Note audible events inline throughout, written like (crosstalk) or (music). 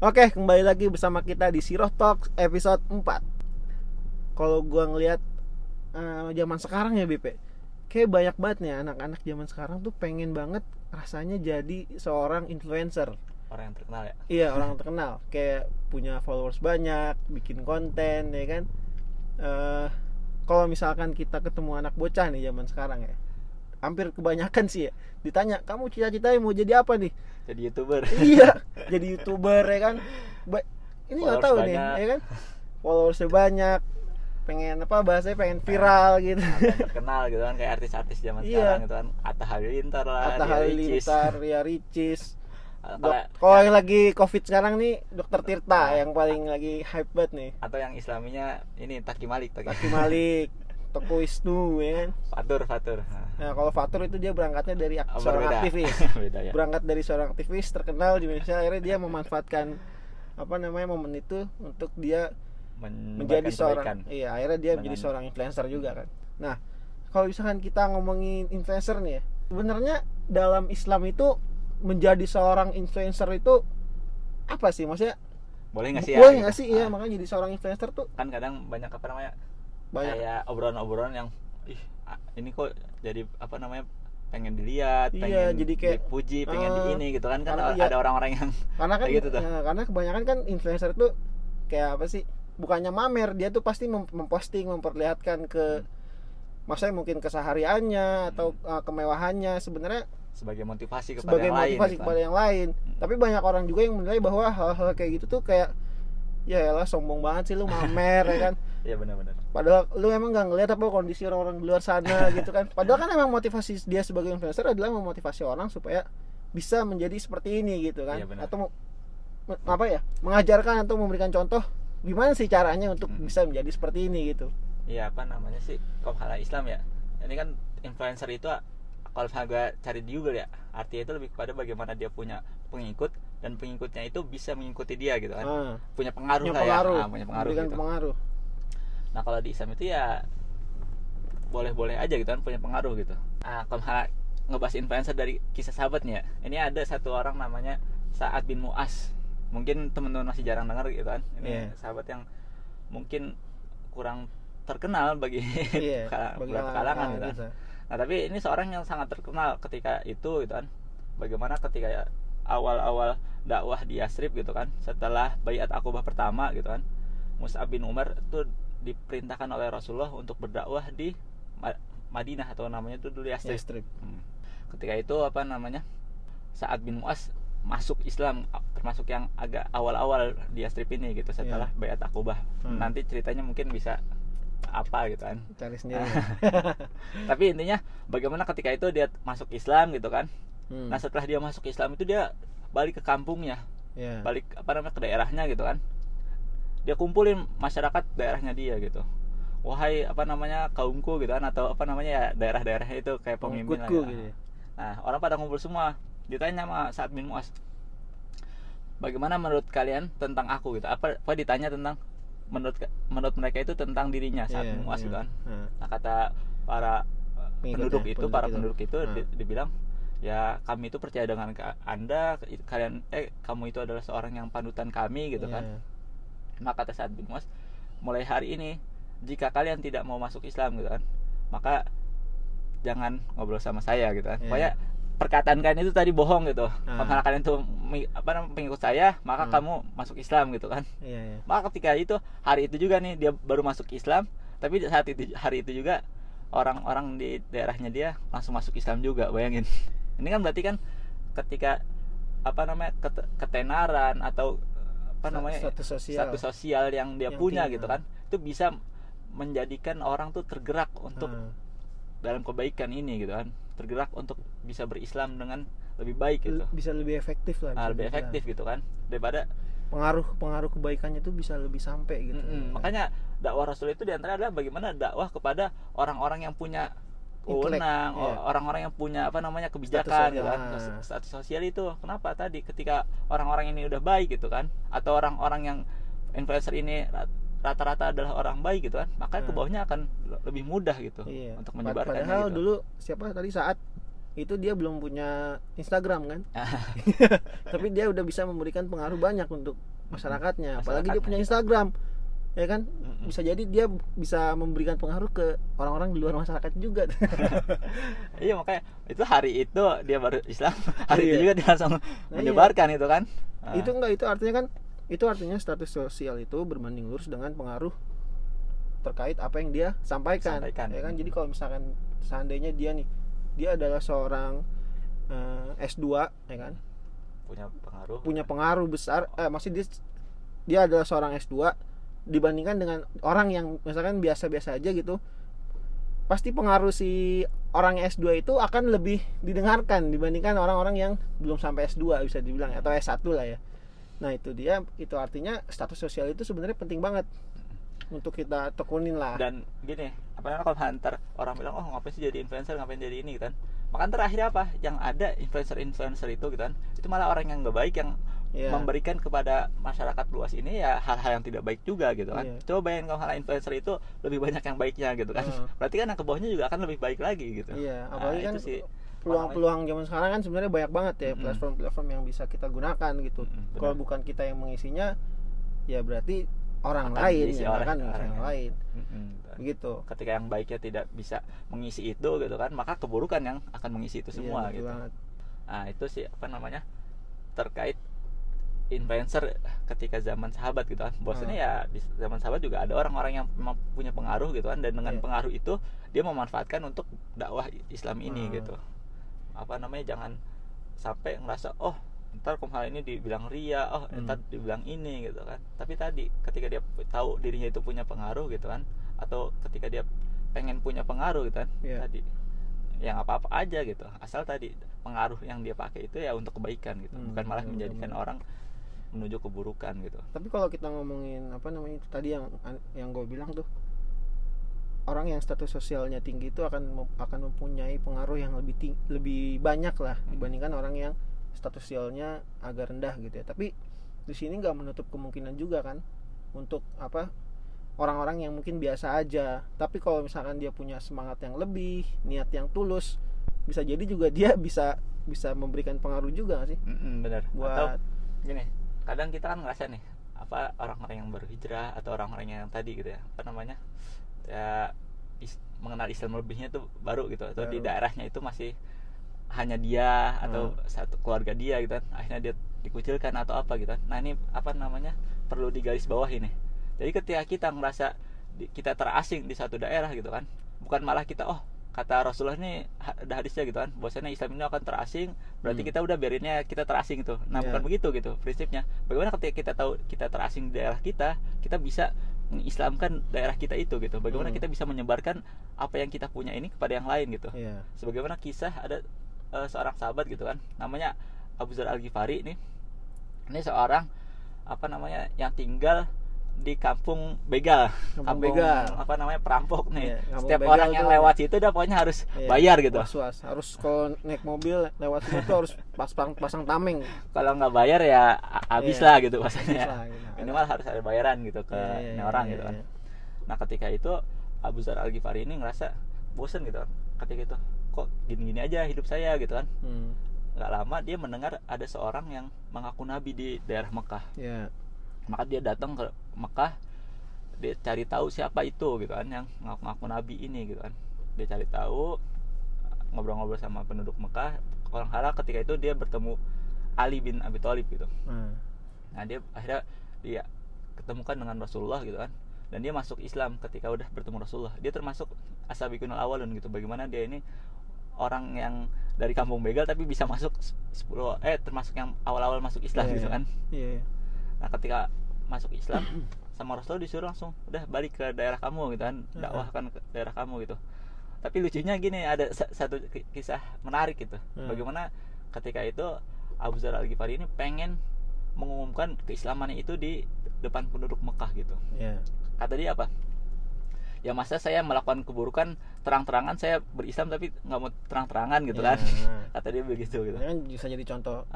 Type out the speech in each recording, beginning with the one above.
Oke, kembali lagi bersama kita di Siroh Talk episode 4 Kalau gua ngelihat eh, zaman sekarang ya BP Kayak banyak banget nih anak-anak zaman sekarang tuh pengen banget rasanya jadi seorang influencer. Orang yang terkenal ya? Iya, (laughs) orang terkenal. Kayak punya followers banyak, bikin konten ya kan? Eh Kalau misalkan kita ketemu anak bocah nih zaman sekarang ya Hampir kebanyakan sih ya. Ditanya, kamu cita-citanya mau jadi apa nih? jadi youtuber. (laughs) Iya jadi youtuber ya kan? Ba- ini nggak tahu nih banyak. ya kan? Followersnya banyak pengen apa bahasanya pengen viral gitu. terkenal gitu kan kayak artis-artis zaman Iya. sekarang gitu kan. Atta Halilintar lah Atta Ria. Halilintar ya Ricis. (laughs) Kalau yang lagi covid sekarang nih dokter Tirta yang paling lagi hype banget nih. Atau yang islaminya ini Taki Malik Taki, Taki Malik (laughs) Toko Wisnu ya kan Fatur Fatur. Nah, kalau Fatur itu dia berangkatnya dari oh, seorang berbeda. aktivis. (laughs) Beda ya. Berangkat dari seorang aktivis terkenal di Indonesia akhirnya dia memanfaatkan apa namanya momen itu untuk dia Men- menjadi seorang kebaikan. iya akhirnya dia menjadi seorang influencer juga kan. Nah kalau misalkan kita ngomongin influencer nih ya sebenarnya dalam Islam itu menjadi seorang influencer itu apa sih? Maksudnya boleh nggak sih boleh ya, nggak gitu? sih? Iya Ah, makanya jadi seorang influencer tuh kan kadang banyak apa namanya banyak kayak obrolan-obrolan yang ih ini kok jadi apa namanya pengen dilihat Iya, pengen jadi kayak, dipuji pengen di eh, ini gitu kan kan karena iya. ada orang-orang yang karena kan gitu tuh. ya, karena kebanyakan kan influencer itu kayak apa sih bukannya mamer dia tuh pasti mem- memposting memperlihatkan ke maksudnya mungkin kesehariannya atau uh, kemewahannya sebenarnya sebagai motivasi kepada sebagai yang lain motivasi gitu kan. kepada yang lain. Tapi banyak orang juga yang menilai bahwa hal-hal kayak gitu tuh kayak ya elah sombong banget sih lu mamer (laughs) ya kan. Iya benar-benar. Padahal lu emang gak ngeliat apa kondisi orang-orang di luar sana (laughs) gitu kan. Padahal kan emang motivasi dia sebagai influencer adalah memotivasi orang supaya bisa menjadi seperti ini gitu kan. Iya, benar. atau apa ya? mengajarkan atau memberikan contoh gimana sih caranya untuk Mm. bisa menjadi seperti ini gitu. Iya apa namanya sih Kophala Islam ya. Ini kan influencer itu kalau misalnya gue cari di Google ya artinya itu lebih kepada bagaimana dia punya pengikut dan pengikutnya itu bisa mengikuti dia gitu kan. Ah, Punya pengaruh punya lah pengaruh, ya. Ah, punya pengaruh gitu. pengaruh. Nah kalau di Islam itu ya boleh-boleh aja gitu kan punya pengaruh gitu. Nah kalau misalnya ngebahas influencer dari kisah sahabatnya, ini ada satu orang namanya Sa'ad bin Mu'az. Mungkin teman-teman masih jarang dengar gitu kan. Ini Iya. sahabat yang mungkin kurang terkenal bagi (laughs) beberapa kalangan gitu. kan. gitu. Nah tapi ini seorang yang sangat terkenal ketika itu gitu kan. Bagaimana ketika awal-awal dakwah di Yasrib gitu kan, setelah bayat akobah pertama gitu kan, Mus'ab bin Umar itu diperintahkan oleh Rasulullah untuk berdakwah di Ma- Madinah atau namanya itu dulu Yasrib. Yastrib. Hmm. Ketika itu apa namanya? Sa'ad bin Mu'az masuk Islam termasuk yang agak awal-awal di Yasrib ini gitu setelah bayat akobah. Hmm. Nanti ceritanya mungkin bisa apa gitu kan Cari (laughs) sendiri. tapi intinya bagaimana ketika itu dia masuk Islam gitu kan Hmm. nah setelah dia masuk Islam itu dia balik ke kampungnya ya. balik apa namanya ke daerahnya gitu kan dia kumpulin masyarakat daerahnya dia gitu wahai apa namanya kaumku gitu kan atau apa namanya ya daerah-daerahnya itu kayak pemimpin lah Pengikutku ya. gitu ya. nah orang pada ngumpul semua ditanya sama Sa'ad bin Mu'az bagaimana menurut kalian tentang aku gitu apa apa ditanya tentang menurut menurut mereka itu tentang dirinya Sa'ad Iya, bin Mu'az iya. gitu kan Nah, Nah kata para penduduk itu, penduduk para itu. penduduk itu di- dibilang ya kami itu percaya dengan anda, kalian eh kamu itu adalah seorang yang panutan kami gitu iya. kan. Maka kata saat bin Mu'az, mulai hari ini jika kalian tidak mau masuk Islam gitu kan, maka jangan ngobrol sama saya gitu kan. Iya. Pokoknya perkataan kalian itu tadi bohong gitu. Ah. Kalau kalian tuh apa namanya pengikut saya, maka Hmm. kamu masuk Islam gitu kan. Iya, iya. Maka ketika itu hari itu juga nih dia baru masuk Islam, tapi saat itu hari itu juga orang-orang di daerahnya dia langsung masuk Islam juga, bayangin. Ini kan berarti kan ketika apa namanya ket- ketenaran atau apa namanya status sosial. status sosial yang dia Yang punya tinggi, gitu ah. kan, itu bisa menjadikan orang tuh tergerak untuk Ah, dalam kebaikan ini gitu kan, tergerak untuk bisa berislam dengan lebih baik gitu. bisa lebih efektif lah. Bisa lebih efektif gitu kan daripada Pengaruh pengaruh kebaikannya itu bisa lebih sampai gitu. Mm-mm. makanya dakwah Rasul itu di antara adalah bagaimana dakwah kepada orang-orang yang punya Wewenang, iya. orang-orang yang punya apa namanya kebijakan Status gitu kan. sosial. Status- sosial itu kenapa tadi ketika orang-orang ini udah baik gitu kan atau orang-orang yang influencer ini rat- rata-rata adalah orang baik gitu kan, maka ke Hmm. bawahnya akan le- lebih mudah gitu Iya. untuk menyebarkannya Padahal gitu. dulu siapa tadi saat itu dia belum punya Instagram kan (laughs) tapi dia udah bisa memberikan pengaruh banyak untuk masyarakatnya apalagi dia punya gitu. Ya kan? Bisa jadi dia bisa memberikan pengaruh ke orang-orang di luar masyarakat juga. (laughs) Iya makanya itu hari itu dia baru Islam (laughs) hari Iya. itu juga dia langsung iya. menyebarkan itu kan? Ah, itu enggak itu artinya kan itu artinya status sosial itu berbanding lurus dengan pengaruh terkait apa yang dia sampaikan, Sampaikan. ya kan? Jadi kalau misalkan seandainya dia nih dia adalah seorang eh, S2 ya kan? Punya pengaruh. Punya pengaruh besar eh masih dia dia adalah seorang S2 dibandingkan dengan orang yang misalkan biasa-biasa aja gitu pasti pengaruh si orang S2 itu akan lebih didengarkan dibandingkan orang-orang yang belum sampai S2 bisa dibilang atau S1 lah ya. Nah, itu dia itu artinya status sosial itu sebenarnya penting banget untuk kita tekunin lah. dan gini apa namanya kalau hunter orang bilang oh ngapain sih jadi influencer ngapain jadi ini gitu kan maka ntar akhirnya apa yang ada influencer influencer itu gitu kan itu malah orang yang nggak baik yang Iya. memberikan kepada masyarakat luas ini ya hal-hal yang tidak baik juga gitu kan Iya. coba bayangin kalau hal influencer itu lebih banyak yang baiknya gitu kan Heeh. berarti kan yang ke bawahnya juga akan lebih baik lagi gitu Iya, Nah, apalagi kan itu sih peluang-peluang zaman sekarang kan sebenarnya banyak banget ya platform-platform yang bisa kita gunakan gitu. Benar. Kalau bukan kita yang mengisinya, ya berarti orang Akan lain yang akan orang mengisi yang yang- lain. Begitu. ketika yang baiknya tidak bisa mengisi itu gitu kan maka keburukan yang akan mengisi itu semua Iya, gitu banget. nah itu sih apa namanya terkait influencer ketika zaman sahabat gitu kan bosnya Hmm. ya di zaman sahabat juga ada orang-orang yang memang punya pengaruh gitu kan dan dengan Iya. pengaruh itu dia memanfaatkan untuk dakwah Islam ini Hmm. gitu apa namanya jangan sampai ngerasa oh ntar hal ini dibilang ria oh Hmm. ntar dibilang ini gitu kan tapi tadi ketika dia tahu dirinya itu punya pengaruh gitu kan atau ketika dia pengen punya pengaruh gitu kan Iya. tadi yang apa apa aja gitu asal tadi pengaruh yang dia pakai itu ya untuk kebaikan gitu Hmm, bukan malah menjadikan benar. orang menuju keburukan gitu Tapi kalau kita ngomongin apa namanya itu tadi yang yang gue bilang tuh orang yang status sosialnya tinggi itu akan akan mempunyai pengaruh yang lebih ting lebih banyak lah dibandingkan orang yang status sosialnya agak rendah gitu ya. Tapi di sini nggak menutup kemungkinan juga kan untuk apa orang-orang yang mungkin biasa aja. Tapi kalau misalkan dia punya semangat yang lebih, niat yang tulus, bisa jadi juga dia bisa bisa memberikan pengaruh juga nggak sih Mm-mm, bener atau buat gini kadang kita kan ngerasa nih apa orang-orang yang baru hijrah atau orang-orang yang tadi gitu ya apa namanya ya is- mengenal Islam lebihnya tuh baru gitu atau di Baru. daerahnya itu masih hanya dia atau Hmm. satu keluarga dia gitu kan akhirnya dia dikucilkan atau apa gitu kan nah ini apa namanya perlu digaris bawah ini jadi ketika kita ngerasa di- kita terasing di satu daerah gitu kan bukan malah kita oh kata Rasulullah ini ada hadisnya gitu kan bahwasanya Islam ini akan terasing berarti Hmm. kita udah biarinnya kita terasing itu nah Iya. bukan begitu gitu prinsipnya bagaimana ketika kita tahu kita terasing di daerah kita kita bisa mengislamkan daerah kita itu gitu bagaimana Hmm. kita bisa menyebarkan apa yang kita punya ini kepada yang lain gitu Iya. sebagaimana kisah ada eh, seorang sahabat gitu kan namanya Abu Zar Al Ghifari ini ini seorang apa namanya yang tinggal di kampung begal. Kampung begal. apa namanya perampok nih. Kampung setiap begal orang yang lewat situ udah pokoknya harus Iya. bayar gitu. was-was. Harus kalau naik mobil lewat situ harus pasang pasang tameng. Kalau nggak bayar ya a- habis Iya. lah gitu maksudnya. lah, gitu. minimal harus ada bayaran gitu ke Iya, iya, iya, orang iya, gitu kan. iya. nah ketika itu Abu Zar Al Ghifari ini ngerasa bosen gitu. Kan ketika itu kok gini-gini aja hidup saya? gitu kan. Hmm, nggak lama dia mendengar ada seorang yang mengaku nabi di daerah Mekah. Ya maka dia datang ke Mekah dia cari tahu siapa itu gitu kan yang ngaku-ngaku nabi ini gitu kan. Dia cari tahu ngobrol-ngobrol sama penduduk Mekah. Orang hara ketika itu dia bertemu Ali bin Abi Thalib gitu. Nah, nah dia akhirnya dia ketemukan dengan Rasulullah gitu kan. Dan dia masuk Islam ketika udah bertemu Rasulullah. Dia termasuk asabikun awalun gitu. Bagaimana dia ini orang yang dari kampung begal tapi bisa masuk 10 eh termasuk yang awal-awal masuk Islam Iya, gitu iya. kan. Iya iya. nah ketika masuk Islam sama Rasulullah disuruh langsung udah balik ke daerah kamu gitu kan dakwahkan ke daerah kamu gitu. Tapi lucunya gini ada sa- satu ki- kisah menarik gitu. Hmm. bagaimana ketika itu Abu Zar Al Ghifari ini pengen mengumumkan keislamannya itu di depan penduduk Mekah gitu. Iya. kata dia apa? Ya masa saya melakukan keburukan terang-terangan saya berislam tapi nggak mau terang-terangan gitu Iya, kan. nah. (laughs) kata dia begitu gitu. Kan bisa jadi contoh.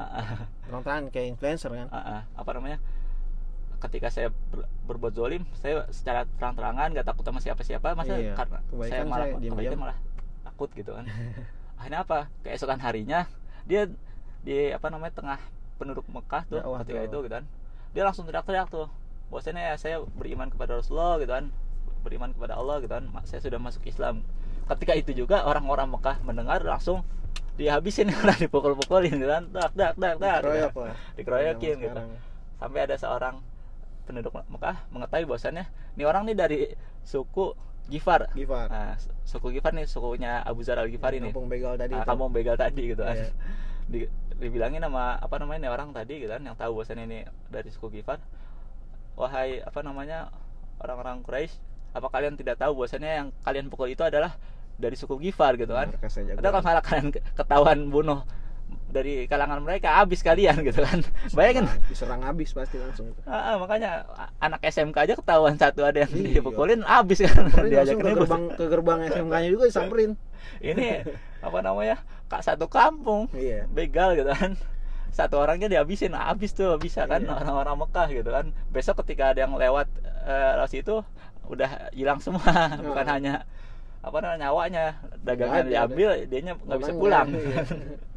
Terang-terangan kayak influencer kan. Apa namanya ketika saya ber- berbuat zolim saya secara terang-terangan gak takut sama siapa-siapa masa Iya, karena saya malah saya kebaikan malah takut gitu kan. (laughs) Akhirnya apa? Keesokan harinya dia di apa namanya tengah penduduk Mekah tuh Dakwah ketika tuh. itu gitu kan. Dia langsung teriak-teriak tuh bahwasanya ya saya beriman kepada Rasulullah gitu kan. Beriman kepada Allah gitu kan. Saya sudah masuk Islam. Ketika itu juga orang-orang Mekah mendengar langsung dihabisin (laughs) orang dipukul-pukulin gitu kan. Dak dak dak dak gitu Dikeroyok kan. dikeroyokin gitu. sampai ada seorang penduduk Mekah mengetahui bahwasannya ini orang nih dari suku Gifar. Gifar. Nah, suku Gifar nih sukunya Abu Zar al Ghifari nih. kampung begal tadi Ah, itu. kampung begal tadi gitu kan. Iya. (laughs) di, dibilangin sama apa namanya nih orang tadi gitu kan yang tahu bahwasannya ini dari suku Gifar. Wahai apa namanya orang-orang Quraisy apa kalian tidak tahu bahwasannya yang kalian pukul itu adalah dari suku Gifar gitu kan? Ada kalau malah kalian ke- ketahuan bunuh dari kalangan mereka habis kalian (laughs) gitu kan. Bayangin. Diserang- habis pasti langsung itu. Ah, makanya anak SMK aja ketahuan satu ada yang Iya. dipukulin habis kan. Diajak ke gerbang ke gerbang SMK-nya juga disamperin. Ini apa namanya kak satu kampung. Iya. Begal gitu kan. Satu orangnya dihabisin habis tuh bisa kan Iya. orang-orang Mekah gitu kan. Besok ketika ada yang lewat eh, lewat situ udah hilang semua. (laughs) Bukan Ah. hanya apa namanya nyawanya. Dagangan diambil dianya nggak bisa pulang. iya. (laughs)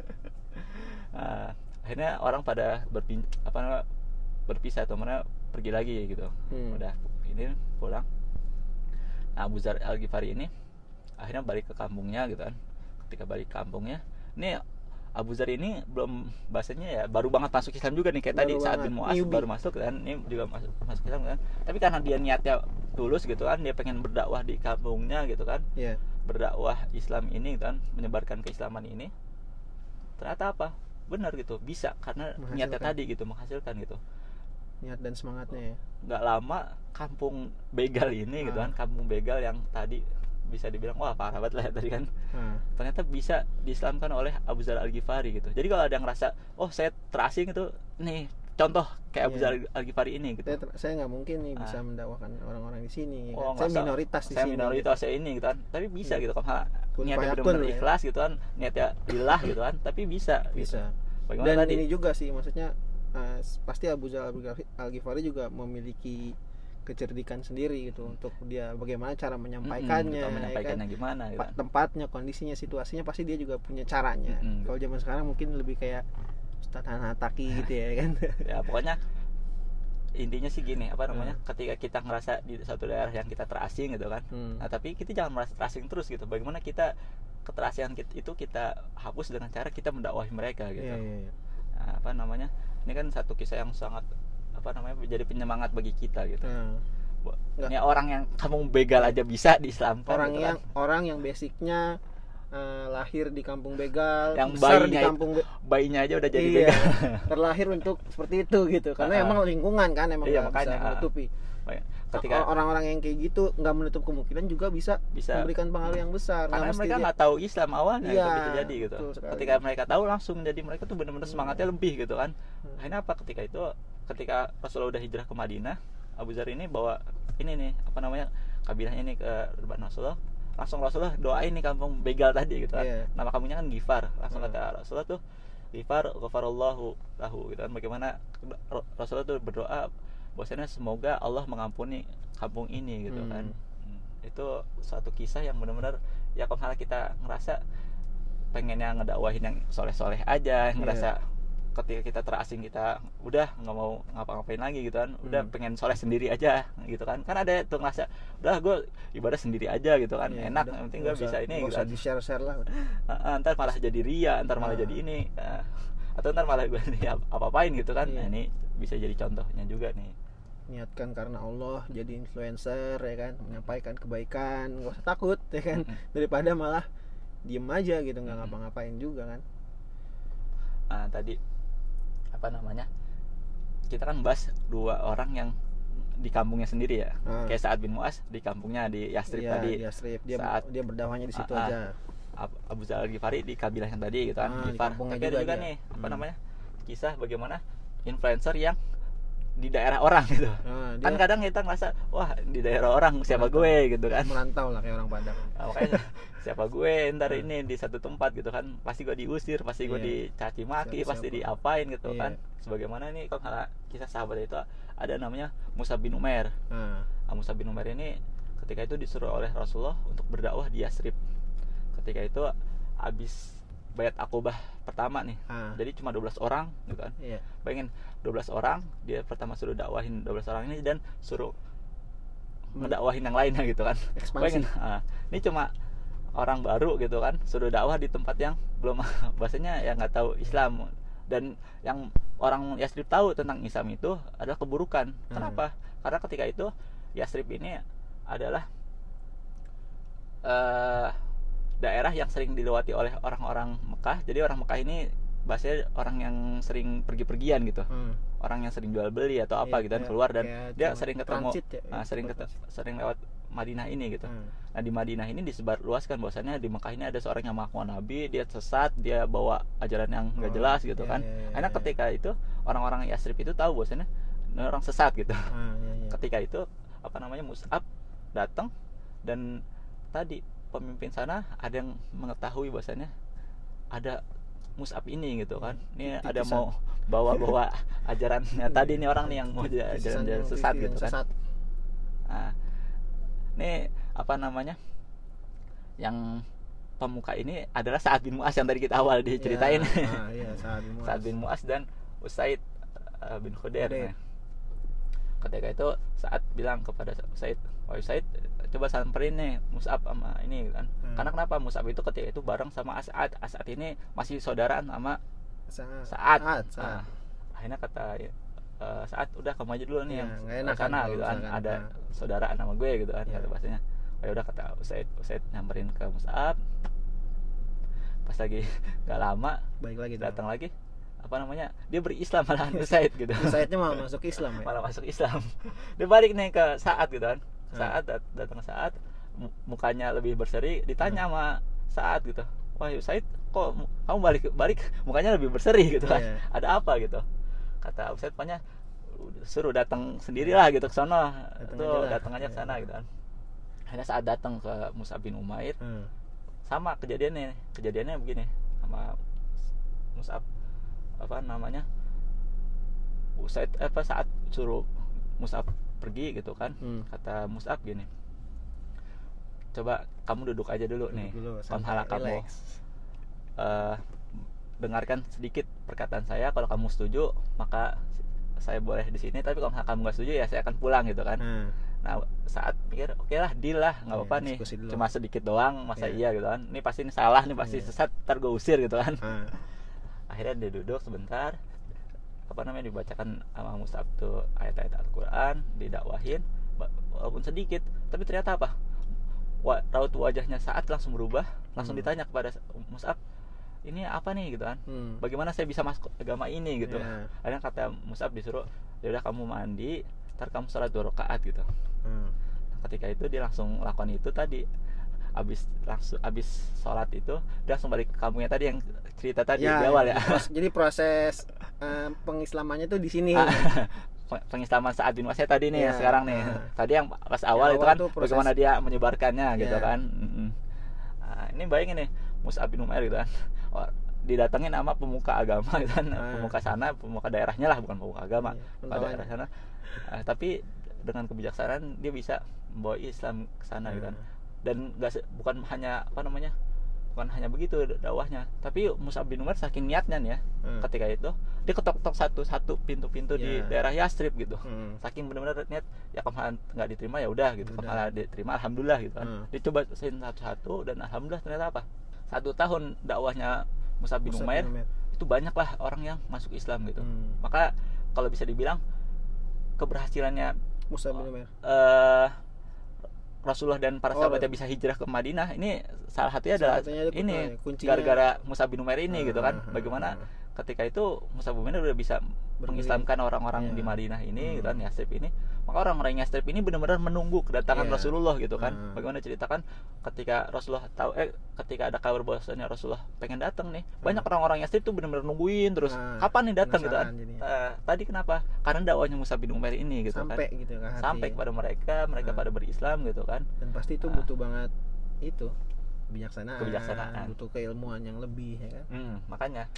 Nah, akhirnya orang pada berpin apa namanya berpisah atau mana pergi lagi gitu. Hmm. udah ini pulang. Nah Abu Zar Al Ghifari ini akhirnya balik ke kampungnya gitu kan. Ketika balik ke kampungnya ini Abu Zar ini belum bahasanya ya baru banget masuk Islam juga nih kayak tadi Baru saat banget, bin Muaz newbie. baru masuk kan ini juga masuk masuk Islam kan. Tapi karena dia niatnya tulus gitu kan dia pengen berdakwah di kampungnya gitu kan. Iya. Berdakwah Islam ini gitu kan menyebarkan keislaman ini. Ternyata apa benar gitu bisa karena niatnya tadi gitu menghasilkan gitu. Niat dan semangatnya ya. Nggak lama kampung begal ini gitu Ah. kan kampung begal yang tadi bisa dibilang wah parah banget lah ya tadi kan. Nah, ternyata bisa diislamkan oleh Abu Zar Al Ghifari gitu. Jadi kalau ada yang ngerasa oh saya terasing itu nih contoh kayak Abu. Zar Al Ghifari ini gitu saya, saya nggak mungkin nih bisa Ah. mendakwakan orang-orang di sini Oh, kan. saya minoritas di saya sini minoritas saya ini gitu kan tapi bisa Iya. gitu kalau Kun niatnya benar-benar ya. ikhlas gitu kan niatnya lillah gitu kan tapi bisa gitu. bisa bagaimana dan tadi ini juga sih maksudnya eh, pasti Abu Zar Al Ghifari juga memiliki kecerdikan sendiri gitu untuk dia bagaimana cara menyampaikannya, gitu, ya kan? menyampaikannya gimana gitu kan. tempatnya kondisinya situasinya pasti dia juga punya caranya Mm-mm. kalau zaman sekarang mungkin lebih kayak Ustadz Hanataki gitu ya kan (laughs) ya pokoknya intinya sih gini apa namanya ketika kita ngerasa di satu daerah yang kita terasing gitu kan Hmm. nah tapi kita jangan merasa terasing terus gitu bagaimana kita keterasingan kita, itu kita hapus dengan cara kita mendakwahi mereka gitu Iya, iya, iya. Nah, apa namanya ini kan satu kisah yang sangat apa namanya menjadi penyemangat bagi kita gitu Nggak. ini orang yang kamu begal aja bisa diislamkan orang gitu yang kan. orang yang basicnya eh, lahir di kampung begal Yang besar di kampung be- bayinya aja udah jadi iya, begal. (laughs) terlahir untuk seperti itu gitu. Karena Ah. emang lingkungan kan emang Iya, makanya, bisa menutupi. Ketika orang-orang yang kayak gitu nggak menutup kemungkinan juga bisa, bisa. memberikan pengaruh yang besar. Karena mereka nggak tahu Islam awalnya Iya, itu bisa jadi gitu. ketika mereka tahu langsung jadi mereka tuh benar-benar Hmm. semangatnya lebih gitu kan. Hmm. akhirnya apa ketika itu? Ketika Rasulullah udah hijrah ke Madinah Abu Zar ini bawa ini nih apa namanya kabilahnya ini ke Rasulullah langsung Rasulullah doain nih kampung begal tadi gitu kan Iya. nama kamunya kan Gifar langsung Hmm. kata Rasulullah tuh Gifar ghafarallahu lahu gitu kan bagaimana Rasulullah tuh berdoa bahwasanya semoga Allah mengampuni kampung ini gitu Hmm. kan itu suatu kisah yang benar-benar ya kalau misalnya kita ngerasa pengennya ngedakwahin yang soleh-soleh aja Iya. ngerasa ketika kita terasing kita udah nggak mau ngapa-ngapain lagi gitu kan udah Hmm. pengen soleh sendiri aja gitu kan kan ada tuh ngerasa udah gue ibadah sendiri aja gitu kan Iya, enak udah, yang penting gue bisa ini gitu usah kan. di share share lah udah. (laughs) Ah, ntar malah jadi ria ntar malah Ah. jadi ini Ah, atau ntar malah gue (laughs) apa apain gitu kan Iya. nah ini bisa jadi contohnya juga nih niatkan karena Allah jadi influencer ya kan menyampaikan kebaikan nggak usah takut ya kan Mm-mm. daripada malah diem aja gitu nggak Mm-mm. ngapa-ngapain juga kan Ah, tadi apa namanya kita kan bahas dua orang yang di kampungnya sendiri ya Ah. kayak saat bin Muas di kampungnya di Yastrib Iya, tadi strip dia saat- dia berdakwahnya di situ ah. aja Ab- Abu Zar al Ghifari di kabilah yang tadi gitu kan Ah, di tapi ada juga juga dia. nih apa Hmm. namanya kisah bagaimana influencer yang di daerah orang gitu Nah, dia kan kadang kita ngerasa wah di daerah orang siapa Merantau. gue gitu kan merantau lah kayak orang Padang Nah, makanya (laughs) siapa gue ntar Hmm. ini di satu tempat gitu kan pasti gue diusir pasti gue Iya. dicaci maki Siapa- pasti siapa. diapain gitu Iya. kan sebagaimana nih kalau kisah sahabat itu ada namanya Musa bin Umair nah, Nah, Musa bin Umair ini ketika itu disuruh oleh Rasulullah untuk berdakwah di Yasrib ketika itu habis bayat akobah pertama nih. Ah, jadi cuma 12 orang gitu kan. Iya. bayangin 12 orang dia pertama suruh dakwahin 12 orang ini dan suruh ngedakwahin yang lainnya gitu kan. Ekspansi. bayangin ah, ini cuma orang baru gitu kan suruh dakwah di tempat yang belum (laughs) bahasanya ya nggak tahu Islam. Dan yang orang Yastrib tahu tentang Islam itu adalah keburukan. Hmm. kenapa? Karena ketika itu Yastrib ini adalah eh daerah yang sering dilewati oleh orang-orang Mekah jadi orang Mekah ini bahasanya orang yang sering pergi-pergian gitu Hmm. orang yang sering jual beli atau apa Iya, gitu kan kayak- keluar dan kayak dia sering ketemu ya, nah, sering tempat ket- sering lewat Madinah ini gitu Hmm. Nah di Madinah ini disebar luaskan bahwasannya di Mekah ini ada seorang yang mengaku nabi, dia sesat, dia bawa ajaran yang nggak Oh, jelas gitu iya, kan. iya, iya, Karena ketika itu orang-orang Yasrib itu tahu bahwasannya ini orang sesat gitu. Ah, iya, iya. Ketika itu apa namanya Mus'ab datang dan tadi pemimpin sana ada yang mengetahui bahwasannya ada Mus'ab ini gitu kan. Ini ada Titisan. mau bawa-bawa (laughs) ajarannya tadi nih orang nih yang mau yang sesat gitu kan. sesat. Nah, ini apa namanya? Yang pemuka ini adalah Sa'ad bin Mu'az yang tadi kita awal diceritain. Ya, (laughs) ah, iya, Sa'ad bin Mu'az dan Usaid uh, bin Khudair. Nah, ketika itu Sa'ad bilang kepada Usaid, "Wahai Usaid, coba samperin nih Mus'ab sama ini kan." Hmm. Karena kenapa Mus'ab itu ketika itu bareng sama As'ad. As'ad ini masih saudaraan sama Sa- Sa'ad. Sa'ad, Nah, akhirnya kata eh, Sa'ad udah kamu aja dulu nih Iya, yang enak kan sana kalau gitu kan ada nah. saudaraan sama gue gitu kan Iya. kata bahasanya oh ya udah kata Usaid Usaid nyamperin ke Mus'ab pas lagi (laughs) nggak lama Baik lagi datang lagi apa namanya dia berislam malahan (laughs) Usaid gitu Saidnya mau masuk Islam ya. malah masuk Islam dia balik nih ke saat gitu kan. Saat dat- datang saat mu- mukanya lebih berseri ditanya sama saat gitu. Wah Usaid kok mu- kamu balik balik mukanya lebih berseri gitu kan? Iya. ada apa gitu? Kata Usaid pokoknya suruh datang sendirilah gitu ke sana. Tuh datang aja ke sana Iya. gitu kan. Akhirnya saat datang ke Mus'ab bin Umair Hmm. sama kejadiannya kejadiannya begini sama Mus'ab apa namanya Usaid apa saat suruh Mus'ab pergi gitu kan Hmm. kata Mus'ab gini coba kamu duduk aja dulu nih Dulu, pamhala kamu eh, dengarkan sedikit perkataan saya kalau kamu setuju maka saya boleh di sini tapi kalau kamu nggak setuju ya saya akan pulang gitu kan Nah, Nah saat mikir oke lah deal lah nggak Iya, apa-apa nih dulu. cuma sedikit doang masa Iya. iya gitu kan ini pasti ini salah nih pasti Iya. sesat ntar gue usir gitu kan ah, akhirnya dia duduk sebentar apa namanya dibacakan sama Mus'ab tuh ayat-ayat Al-Quran didakwahin walaupun sedikit tapi ternyata apa Wa, raut wajahnya saat langsung berubah langsung Hmm. ditanya kepada Mus'ab ini apa nih gitu kan hmm. bagaimana saya bisa masuk agama ini gitu Iya. akhirnya kata Mus'ab disuruh ya udah kamu mandi ntar kamu sholat dua rakaat gitu Hmm. ketika itu dia langsung lakukan itu tadi abis langsung abis sholat itu dia langsung balik ke kampungnya tadi yang cerita tadi di awal ya (laughs) Jadi proses eh, pengislamannya tuh di sini. Ah, (laughs) Peng- pengislaman saat bin Wasya tadi nih Iya, yang sekarang nih ah. tadi yang pas awal itu awal kan tuh proses- bagaimana dia menyebarkannya gitu Iya. kan Mm-mm. Nah, ini bayangin nih Mus'ab bin Umair gitu kan Oh, didatengin sama pemuka agama gitu kan Ah. pemuka sana pemuka daerahnya lah bukan pemuka agama Iya, pemuka pentawanya. daerah sana Ah, tapi dengan kebijaksanaan dia bisa membawa Islam ke sana gitu kan. Dan se- bukan hanya apa namanya bukan hanya begitu dakwahnya tapi Mus'ab bin Umar saking niatnya nih ya Hmm. ketika itu dia ketok-ketok satu-satu pintu-pintu di Iya. daerah Yastrib gitu Hmm. saking benar-benar niat ya kalau nggak diterima ya udah gitu kalau diterima alhamdulillah gitu kan Hmm. dia coba sin satu-satu dan alhamdulillah ternyata apa satu tahun dakwahnya Mus'ab bin Mus'ab Umair bin Umair. itu banyak lah orang yang masuk Islam gitu Hmm. maka kalau bisa dibilang keberhasilannya Mus'ab bin Umair. eh Rasulullah dan para Oh, sahabatnya bisa hijrah ke Madinah ini salah satunya adalah Salah satunya ini gara-gara Musa bin Umair ini gitu kan. Ah, ah, bagaimana. Ketika itu Musa bin Umair udah bisa mengislamkan orang-orang Iya. di Madinah ini Hmm. gitu kan Yastrib ini maka orang-orang Yastrib ini benar-benar menunggu kedatangan Iya. Rasulullah gitu kan Hmm. bagaimana ceritakan ketika Rasulullah tahu eh ketika ada kabar bahwasanya Rasulullah pengen datang nih banyak orang-orang Yastrib tuh benar-benar nungguin terus Ah, kapan nih datang gitu kan jadinya. Eh, tadi kenapa karena dakwahnya Musa bin Umair ini gitu sampai kan gitu hati. sampai kepada mereka mereka Ah. pada berislam gitu kan dan pasti itu Ah. butuh banget itu kebijaksanaan, Kebijaksanaan. butuh keilmuan yang lebih ya kan Hmm, makanya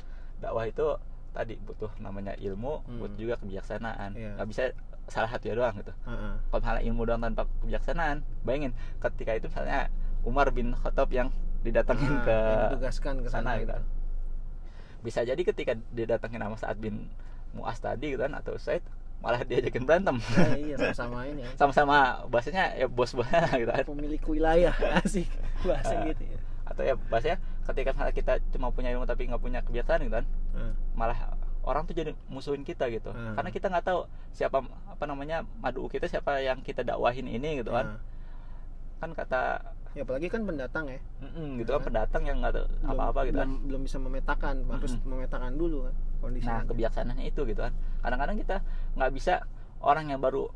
dakwah itu tadi butuh namanya ilmu, Hmm. butuh juga kebijaksanaan. Iya. Nggak bisa salah satu ya doang gitu. Heeh. Kalau misalnya ilmu doang tanpa kebijaksanaan, bayangin ketika itu misalnya Umar bin Khattab yang didatengin Nah, ke yang ditugaskan ke sana sana gitu gitu. bisa jadi ketika didatengin sama Sa'ad bin Mu'az tadi gitu kan atau Said malah diajakin berantem Nah, iya sama-sama ini kan sama-sama bahasanya ya bos-bosnya (laughs) gitu kan pemilik wilayah (laughs) asik bahasa Ah. gitu ya atau ya bahasanya ketika kita cuma punya ilmu tapi nggak punya kebiasaan gitu kan Nah, malah orang tuh jadi musuhin kita gitu Hmm. karena kita nggak tahu siapa apa namanya madu kita siapa yang kita dakwahin ini gitu kan nah. kan kata ya apalagi kan pendatang ya "Mm-mm," gitu kan Hmm. pendatang yang nggak tahu belum, apa-apa gitu kan belum, belum bisa memetakan harus Mm-mm. memetakan dulu kan kondisinya nah kebiasaannya itu gitu kan kadang-kadang kita nggak bisa orang yang baru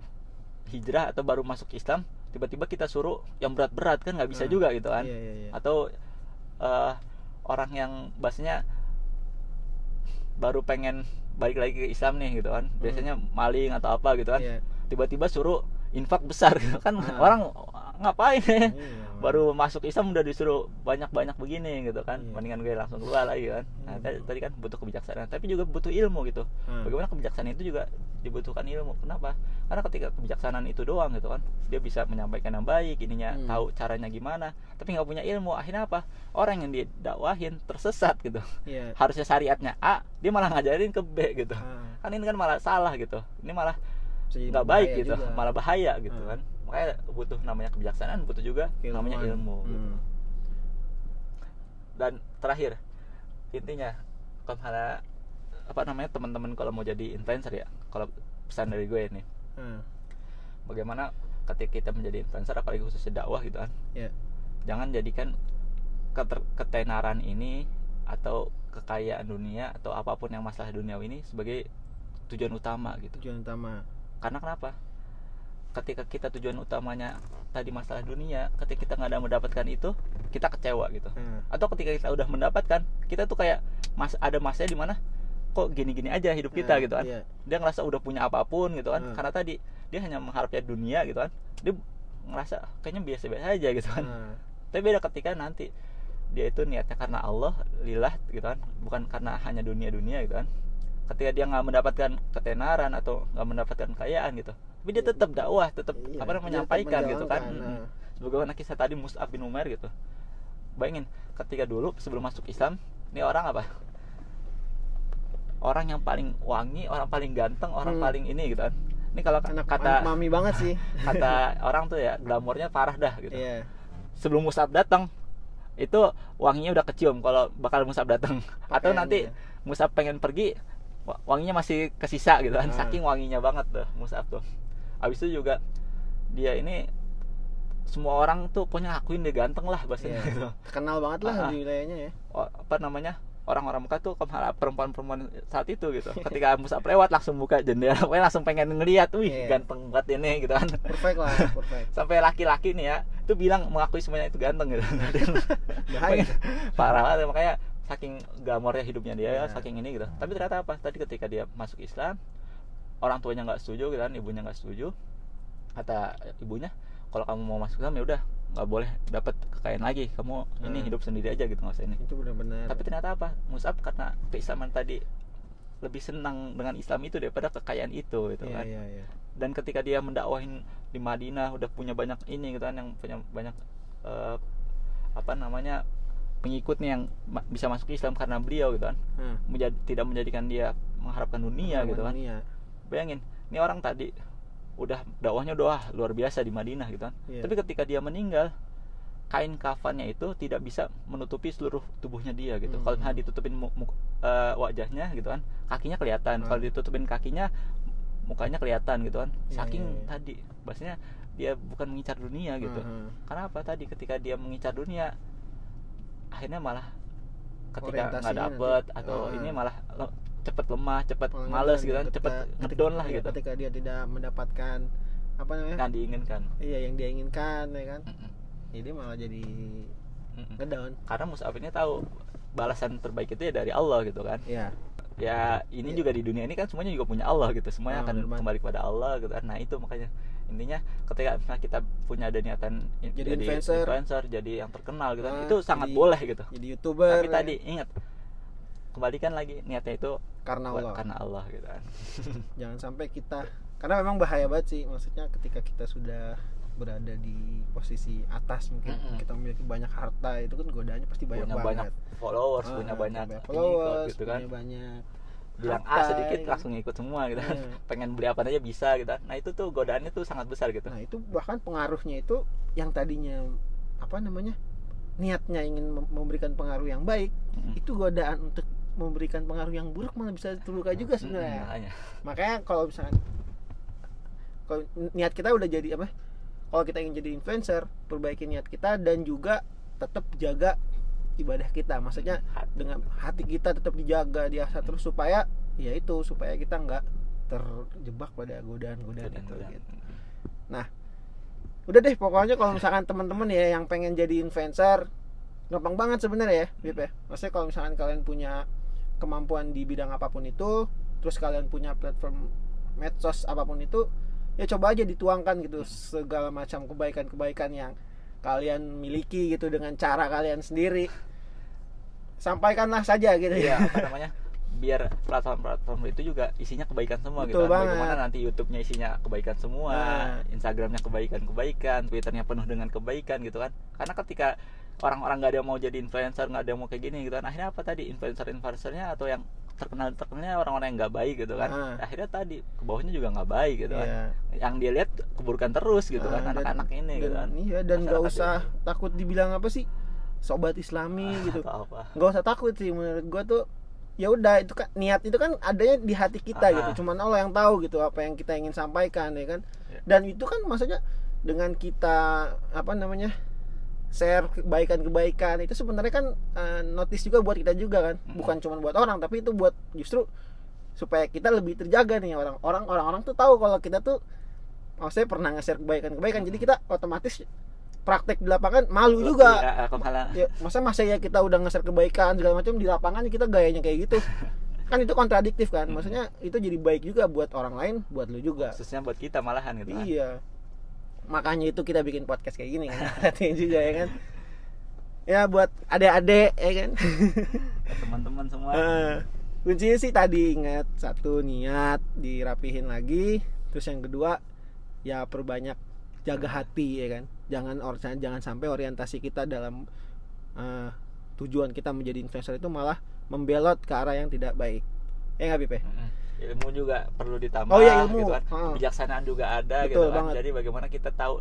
hijrah atau baru masuk Islam tiba-tiba kita suruh yang berat-berat kan nggak bisa Hmm. juga gitu kan iya iya iya atau eh, orang yang bahasanya baru pengen balik lagi ke Islam nih gitu kan biasanya maling atau apa gitu kan Iya. tiba-tiba suruh infak besar gitu kan Ah. orang ngapain? Ya Iya, (laughs) baru masuk Islam udah disuruh banyak-banyak begini gitu kan. Iya. mendingan gue langsung keluar lagi kan. Nah, Hmm. tadi, tadi kan butuh kebijaksanaan tapi juga butuh ilmu gitu. Hmm. bagaimana kebijaksanaan itu juga dibutuhkan ilmu. Kenapa? Karena ketika kebijaksanaan itu doang gitu kan dia bisa menyampaikan yang baik ininya Hmm. tahu caranya gimana tapi nggak punya ilmu. Akhirnya apa? Orang yang didakwahin tersesat gitu. Iya. harusnya syariatnya A dia malah ngajarin ke B gitu. Ah, kan ini kan malah salah gitu. Ini malah nggak baik gitu. juga. malah bahaya gitu Hmm. kan makanya butuh namanya kebijaksanaan butuh juga namanya Keilmuan. ilmu gitu. Hmm. dan terakhir intinya kalau apa namanya teman-teman kalau mau jadi influencer ya kalau pesan dari gue ini. Ah, bagaimana ketika kita menjadi influencer apalagi khususnya dakwah gitu kan. Ya. Jangan jadikan keter- ketenaran ini atau kekayaan dunia atau apa pun yang masalah dunia ini sebagai tujuan utama gitu. Tujuan utama. Karena kenapa ketika kita tujuan utamanya tadi masalah dunia ketika kita nggak ada mendapatkan itu kita kecewa gitu. Ah, atau ketika kita udah mendapatkan kita tuh kayak mas ada masanya di mana kok gini-gini aja hidup kita ah, gitu kan. iya. dia ngerasa udah punya apa pun gitu kan. Hmm. karena tadi dia hanya mengharapnya dunia gitu kan. Dia ngerasa kayaknya biasa-biasa aja gitu kan. Ah, tapi beda ketika nanti dia itu niatnya karena Allah lillah gitu kan. Bukan karena hanya dunia-dunia gitu kan. Ketika dia nggak mendapatkan ketenaran atau nggak mendapatkan kekayaan gitu tapi dia tetap dakwah tetap iya, apa menyampaikan gitu kan. menjalankan, Mm-mm. ah. sebagaimana kisah tadi Mus'ab bin Umair gitu. Bayangin ketika dulu sebelum masuk Islam ini orang apa? Orang yang paling wangi orang paling ganteng orang Hmm. paling ini gitu kan. Ini kalau anak kata anak mami banget sih. (laughs) kata orang tuh ya glamornya parah dah gitu. Iya. Sebelum Musab datang itu wanginya udah kecium kalau bakal Musab datang. (laughs) Atau nanti Musab pengen pergi wa- wanginya masih kesisa gitu kan. Ah. saking wanginya banget tuh Musab tuh habis itu juga dia ini semua orang tuh punya akuin dia ganteng lah bahasanya Iya. gitu. Kenal banget lah Ah. di wilayahnya ya. Apa namanya orang-orang Mekah tuh perempuan-perempuan saat itu gitu. Ketika Musab lewat langsung buka jendela pokoknya langsung pengen ngeliat wih Iya. ganteng banget ini gitu kan. Perfect lah (laughs) perfect. Sampai laki-laki nih ya itu bilang mengakui semuanya itu ganteng gitu. (laughs) Bahaya. Parah banget makanya saking glamornya hidupnya dia Ya. saking ini gitu. Tapi ternyata apa? Tadi ketika dia masuk Islam orang tuanya nggak setuju gitu kan ibunya nggak setuju kata ibunya kalau kamu mau masuk Islam ya udah nggak boleh dapat kekayaan lagi. Kamu ini Hmm. hidup sendiri aja gitu nggak usah ini. Itu benar-benar. Tapi ternyata apa? Musab karena keislaman tadi lebih senang dengan Islam itu daripada kekayaan itu gitu iya kan. iya iya. Dan ketika dia mendakwahin di Madinah udah punya banyak ini gitu kan yang punya banyak eh, apa namanya pengikutnya yang ma- bisa masuk Islam karena beliau gitu kan. Nah, menjadi tidak menjadikan dia mengharapkan dunia pengalaman gitu kan. dunia. Bayangin ini orang tadi udah dakwahnya wah, luar biasa di Madinah gitu kan Iya. tapi ketika dia meninggal kain kafannya itu tidak bisa menutupi seluruh tubuhnya dia gitu Hmm. kalau misalnya ditutupin mu- mu- eh, wajahnya gitu kan kakinya kelihatan Hmm. kalau ditutupin kakinya mukanya kelihatan gitu kan Iya, saking iya, iya. tadi bahasanya dia bukan mengincar dunia gitu Aha. karena apa tadi ketika dia mengincar dunia akhirnya malah ketika nggak dapet nanti. atau Ah. ini malah cepet lemah Malah males gitu kan ketika- ngedon lah gitu ketika dia tidak mendapatkan apa namanya yang diinginkan iya yang dia inginkan ya kan Mm-mm. jadi malah jadi Mm-mm. ngedown karena Mus'ab ini tahu balasan terbaik itu ya dari Allah gitu kan iya ya ini Iya. juga di dunia ini kan semuanya juga punya Allah gitu semuanya Ah, akan bener banget. kembali kepada Allah gitu kan nah itu makanya intinya ketika kita punya ada niatan i- Jadi influencer. jadi yang terkenal gitu kan Ah, itu sangat jadi- boleh gitu jadi youtuber tapi ya. tadi ingat kembalikan lagi niatnya itu karena Allah. karena Allah gitu kan. (laughs) Jangan sampai kita karena memang bahaya banget sih maksudnya ketika kita sudah berada di posisi atas mungkin Mm-mm. kita memiliki banyak harta itu kan godaannya pasti banyak punya banget. banyak followers Ah, punya banyak followers pengikut gitu kan. punya banyak bilang A harta, sedikit ya kan. langsung ngikut semua gitu. Kan (laughs) pengen beli apa aja bisa gitu. Nah itu tuh godaannya tuh sangat besar gitu. Nah itu bahkan pengaruhnya itu yang tadinya apa namanya niatnya ingin mem- memberikan pengaruh yang baik Mm. itu godaan untuk memberikan pengaruh yang buruk malah bisa terluka juga sebenarnya. makanya. Makanya kalau misalkan kalau niat kita udah jadi apa? Kalau kita ingin jadi influencer, perbaiki niat kita dan juga tetap jaga ibadah kita. Maksudnya Hati. dengan hati kita tetap dijaga, diasah terus supaya ya itu supaya kita nggak terjebak pada godaan-godaan itu. Gitu udah deh pokoknya kalau misalkan teman-teman ya yang pengen jadi influencer gampang banget sebenarnya ya Bip ya maksudnya kalau misalkan kalian punya kemampuan di bidang apa pun itu terus kalian punya platform medsos apa pun itu ya coba aja dituangkan gitu segala macam kebaikan-kebaikan yang kalian miliki gitu dengan cara kalian sendiri sampaikanlah saja gitu ya (laughs) apa namanya? Biar platform-platform itu juga isinya kebaikan semua Betul gitu. banget. Bagaimana nanti YouTube-nya isinya kebaikan semua, Nah. Instagram-nya kebaikan-kebaikan, Twitter-nya penuh dengan kebaikan gitu kan. Karena ketika orang-orang nggak ada yang mau jadi influencer, nggak ada yang mau kayak gini gitu kan. Akhirnya apa tadi? Influencer-influencernya atau yang terkenal terkenalnya orang-orang yang nggak baik gitu kan. Ah. Akhirnya tadi ke bawahnya juga nggak baik gitu kan. Iya. Yang dia lihat keburukan terus gitu kan Ah, anak-anak ini gitu dan, kan. iya dan nggak usah ini. takut dibilang apa sih sobat islami gitu Atau apa. nggak usah takut sih menurut gua tuh ya udah itu kan niat itu kan adanya di hati kita Ah. gitu cuman Allah yang tahu gitu apa yang kita ingin sampaikan ya kan Ya. dan itu kan maksudnya dengan kita apa namanya share kebaikan-kebaikan. Itu sebenarnya kan eh, notice juga buat kita juga kan. Mm-mm. bukan cuma buat orang tapi itu buat justru supaya kita lebih terjaga nih orang. Orang orang-orang tuh tahu kalau kita tuh maksudnya pernah nge-share kebaikan-kebaikan. Jadi kita otomatis praktek di lapangan malu juga. Ya, ya masa masa ya kita udah nge-share kebaikan segala macam di lapangan kita gayanya kayak gitu. (laughs) Kan itu kontradiktif kan. Maksudnya itu jadi baik juga buat orang lain buat lu juga. Khususnya buat kita malahan gitu kan. Makanya itu kita bikin podcast kayak gini kan? (laughs) Juga ya kan? Ya buat adik-adik ya kan? Ya, teman-teman semua. (laughs) Eh, kuncinya sih tadi ingat satu niat dirapihin lagi. Terus yang kedua ya perbanyak jaga hati ya kan? Jangan or jangan sampai orientasi kita dalam eh, tujuan kita menjadi influencer itu malah membelot ke arah yang tidak baik. Ya nggak Pipe? Mm-mm. Ilmu juga perlu ditambah Oh iya, ilmu. gitu kan kebijaksanaan juga ada Betul gitu kan banget. jadi bagaimana kita tahu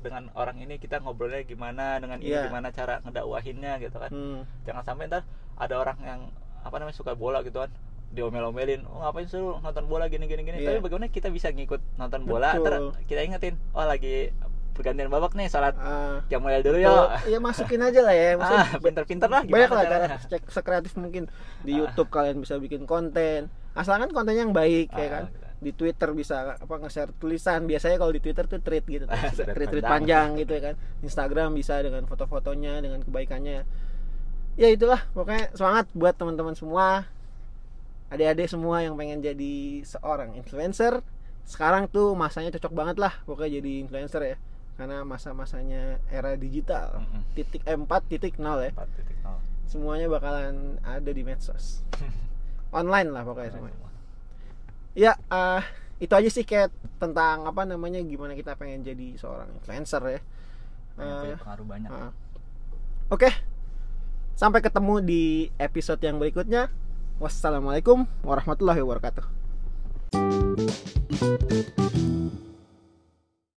dengan orang ini kita ngobrolnya gimana dengan ini Iya. gimana cara ngedakwahinnya gitu kan Hmm, jangan sampai ntar ada orang yang apa namanya suka bola gitu kan diomel-omelin oh ngapain lu nonton bola gini gini gini Iya. tapi bagaimana kita bisa ngikut nonton bola Betul. kita ingetin oh lagi pergantian babak nih salat ah, jam mulai dulu yuk. ya masukin aja lah ya (laughs) maksudnya ah (laughs) pinter-pinter lah banyak lah cara caranya. cek sekreatif mungkin. Di Ah. YouTube kalian bisa bikin konten. Asalkan kontennya yang baik ya Ah, kan? gitu. di Twitter bisa apa nge-share tulisan. Biasanya kalau di Twitter tuh tweet gitu (laughs) tweet tweet panjang. panjang gitu ya kan. Instagram bisa dengan foto-fotonya dengan kebaikannya. Ya itulah pokoknya semangat buat teman-teman semua. Adik-adik semua yang pengen jadi seorang influencer. Sekarang tuh masanya cocok banget lah pokoknya jadi influencer ya karena masa-masanya era digital Mm-mm. titik eh, 4 titik nol ya. 4.0. semuanya bakalan ada di medsos. (laughs) Online lah pokoknya semuanya ya eh, itu aja sih kayak tentang apa namanya gimana kita pengen jadi seorang influencer ya. Punya pengaruh banyak. ah. oke sampai ketemu di episode yang berikutnya. Wassalamualaikum warahmatullahi wabarakatuh